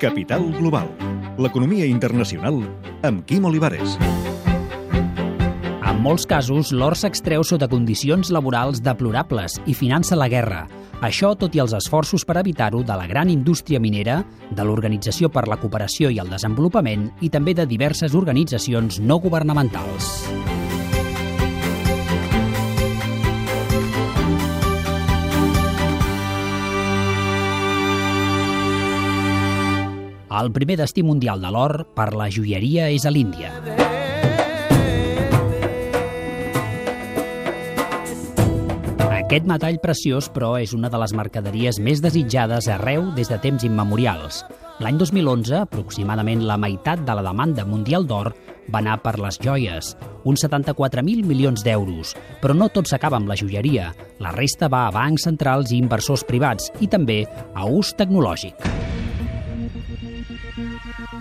Capital Global, l'economia internacional amb Quim Olivares. En molts casos, l'or s'extreu sota condicions laborals deplorables i finança la guerra. Això tot i els esforços per evitar-ho de la gran indústria minera, de l'Organització per la Cooperació i el Desenvolupament i també de diverses organitzacions no governamentals. El primer destí mundial de l'or per la joieria és a l'Índia. Aquest metall preciós, però, és una de les mercaderies més desitjades arreu des de temps immemorials. L'any 2011, aproximadament la meitat de la demanda mundial d'or va anar per les joies, uns 74.000 milions d'euros. Però no tot s'acaba amb la joieria. La resta va a bancs centrals i inversors privats i també a ús tecnològic.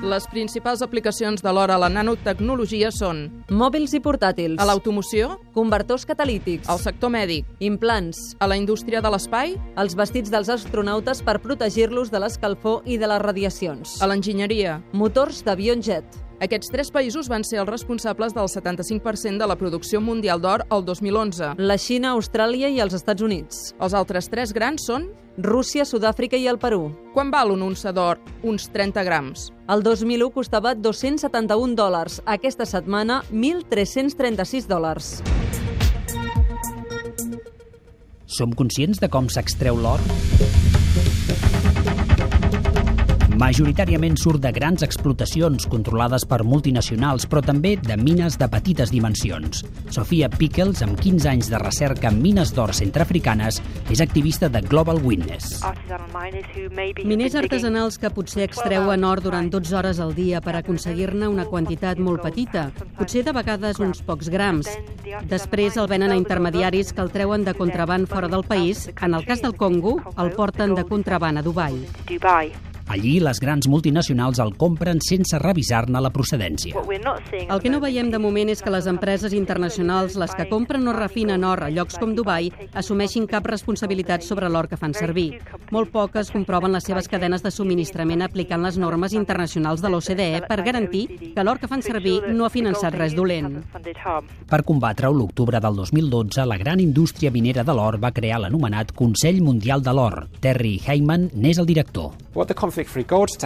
Les principals aplicacions de l'hora a la nanotecnologia són Mòbils i portàtils. a l'automoció, Convertors catalítics. al sector mèdic, Implants. a la indústria de l'espai, Els vestits dels astronautes per protegir-los de l'escalfor i de les radiacions. a l'enginyeria. Motors d'avions jet. Aquests tres països van ser els responsables del 75% de la producció mundial d'or el 2011. La Xina, Austràlia i els Estats Units. Els altres tres grans són... Rússia, Sud-àfrica i el Perú. Quan val un unça d'or? Uns 30 grams. El 2001 costava 271 dòlars. Aquesta setmana, 1.336 dòlars. Som conscients de com s'extreu l'or? Majoritàriament surt de grans explotacions controlades per multinacionals, però també de mines de petites dimensions. Sofia Pickles, amb 15 anys de recerca en mines d'or centrafricanes, és activista de Global Witness. Miners artesanals que potser extreuen or durant 12 hores al dia per aconseguir-ne una quantitat molt petita, potser de vegades uns pocs grams. Després el venen a intermediaris que el treuen de contraban fora del país. En el cas del Congo, el porten de contraban a Dubai. Allí, les grans multinacionals el compren sense revisar-ne la procedència. El que no veiem de moment és que les empreses internacionals, les que compren o refinen or a llocs com Dubai, assumeixin cap responsabilitat sobre l'or que fan servir. Molt poques comproven les seves cadenes de subministrament aplicant les normes internacionals de l'OCDE per garantir que l'or que fan servir no ha finançat res dolent. Per combatre-ho, l'octubre del 2012, la gran indústria minera de l'or va crear l'anomenat Consell Mundial de l'Or. Terry Heyman n'és el director.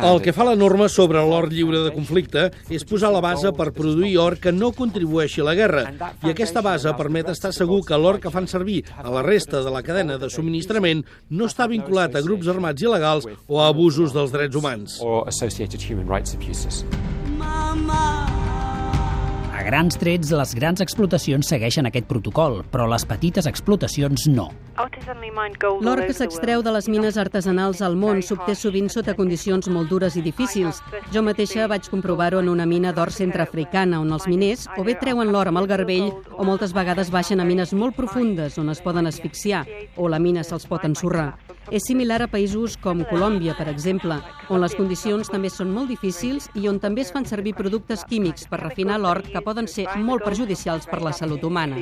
El que fa la norma sobre l'or lliure de conflicte és posar la base per produir or que no contribueixi a la guerra. I aquesta base permet estar segur que l'or que fan servir a la resta de la cadena de subministrament no està vinculat a grups armats il·legals o a abusos dels drets humans. A grans trets, les grans explotacions segueixen aquest protocol, però les petites explotacions no. L'or que s'extreu de les mines artesanals al món s'obté sovint sota condicions molt dures i difícils. Jo mateixa vaig comprovar-ho en una mina d'or centreafricana, on els miners o bé treuen l'or amb el garbell o moltes vegades baixen a mines molt profundes on es poden asfixiar o la mina se'ls pot ensorrar. És similar a països com Colòmbia, per exemple, on les condicions també són molt difícils i on també es fan servir productes químics per refinar l'or que poden ser molt perjudicials per la salut humana.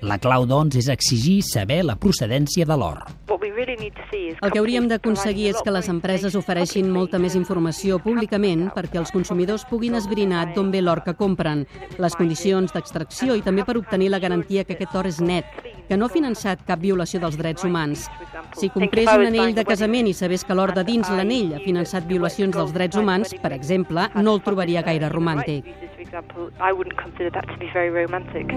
La clau, doncs, és exigir saber la procedència de l'or. El que hauríem d'aconseguir és que les empreses ofereixin molta més informació públicament perquè els consumidors puguin esbrinar d'on ve l'or que compren, les condicions d'extracció i també per obtenir la garantia que aquest or és net, que no ha finançat cap violació dels drets humans. Si comprés un anell de casament i sabés que l'or de dins l'anell ha finançat violacions dels drets humans, per exemple, no el trobaria gaire romàntic. I wouldn't consider that to be very romantic.